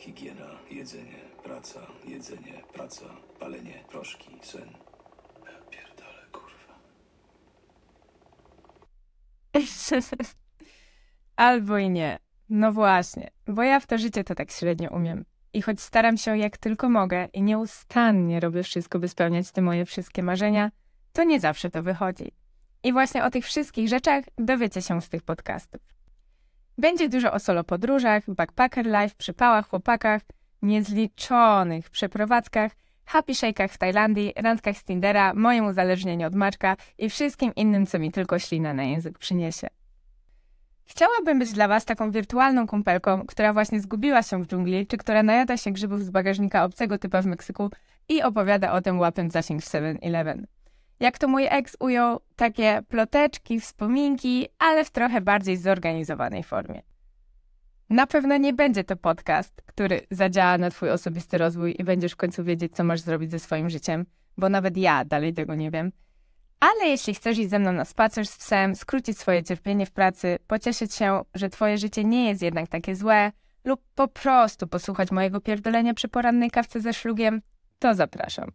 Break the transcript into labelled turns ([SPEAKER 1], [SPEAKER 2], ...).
[SPEAKER 1] Higiena, jedzenie, praca, jedzenie, praca, palenie, proszki, sen. Ja pierdolę, kurwa.
[SPEAKER 2] Albo i nie. No właśnie, bo ja w to życie to tak średnio umiem. I choć staram się jak tylko mogę i nieustannie robię wszystko, by spełniać te moje wszystkie marzenia, to nie zawsze to wychodzi. I właśnie o tych wszystkich rzeczach dowiecie się z tych podcastów. Będzie dużo o solo podróżach, backpacker life, przypałach, chłopakach, niezliczonych przeprowadzkach, happy shake'ach w Tajlandii, randkach z Tindera, moim uzależnieniu od maczka i wszystkim innym, co mi tylko ślina na język przyniesie. Chciałabym być dla Was taką wirtualną kumpelką, która właśnie zgubiła się w dżungli, czy która najada się grzybów z bagażnika obcego typa w Meksyku i opowiada o tym łapiąc zasięg w 7-Eleven. Jak to mój ex ujął, takie ploteczki, wspominki, ale w trochę bardziej zorganizowanej formie. Na pewno nie będzie to podcast, który zadziała na Twój osobisty rozwój i będziesz w końcu wiedzieć, co masz zrobić ze swoim życiem, bo nawet ja dalej tego nie wiem. Ale jeśli chcesz iść ze mną na spacer z psem, skrócić swoje cierpienie w pracy, pocieszyć się, że Twoje życie nie jest jednak takie złe, lub po prostu posłuchać mojego pierdolenia przy porannej kawce ze szlugiem, to zapraszam.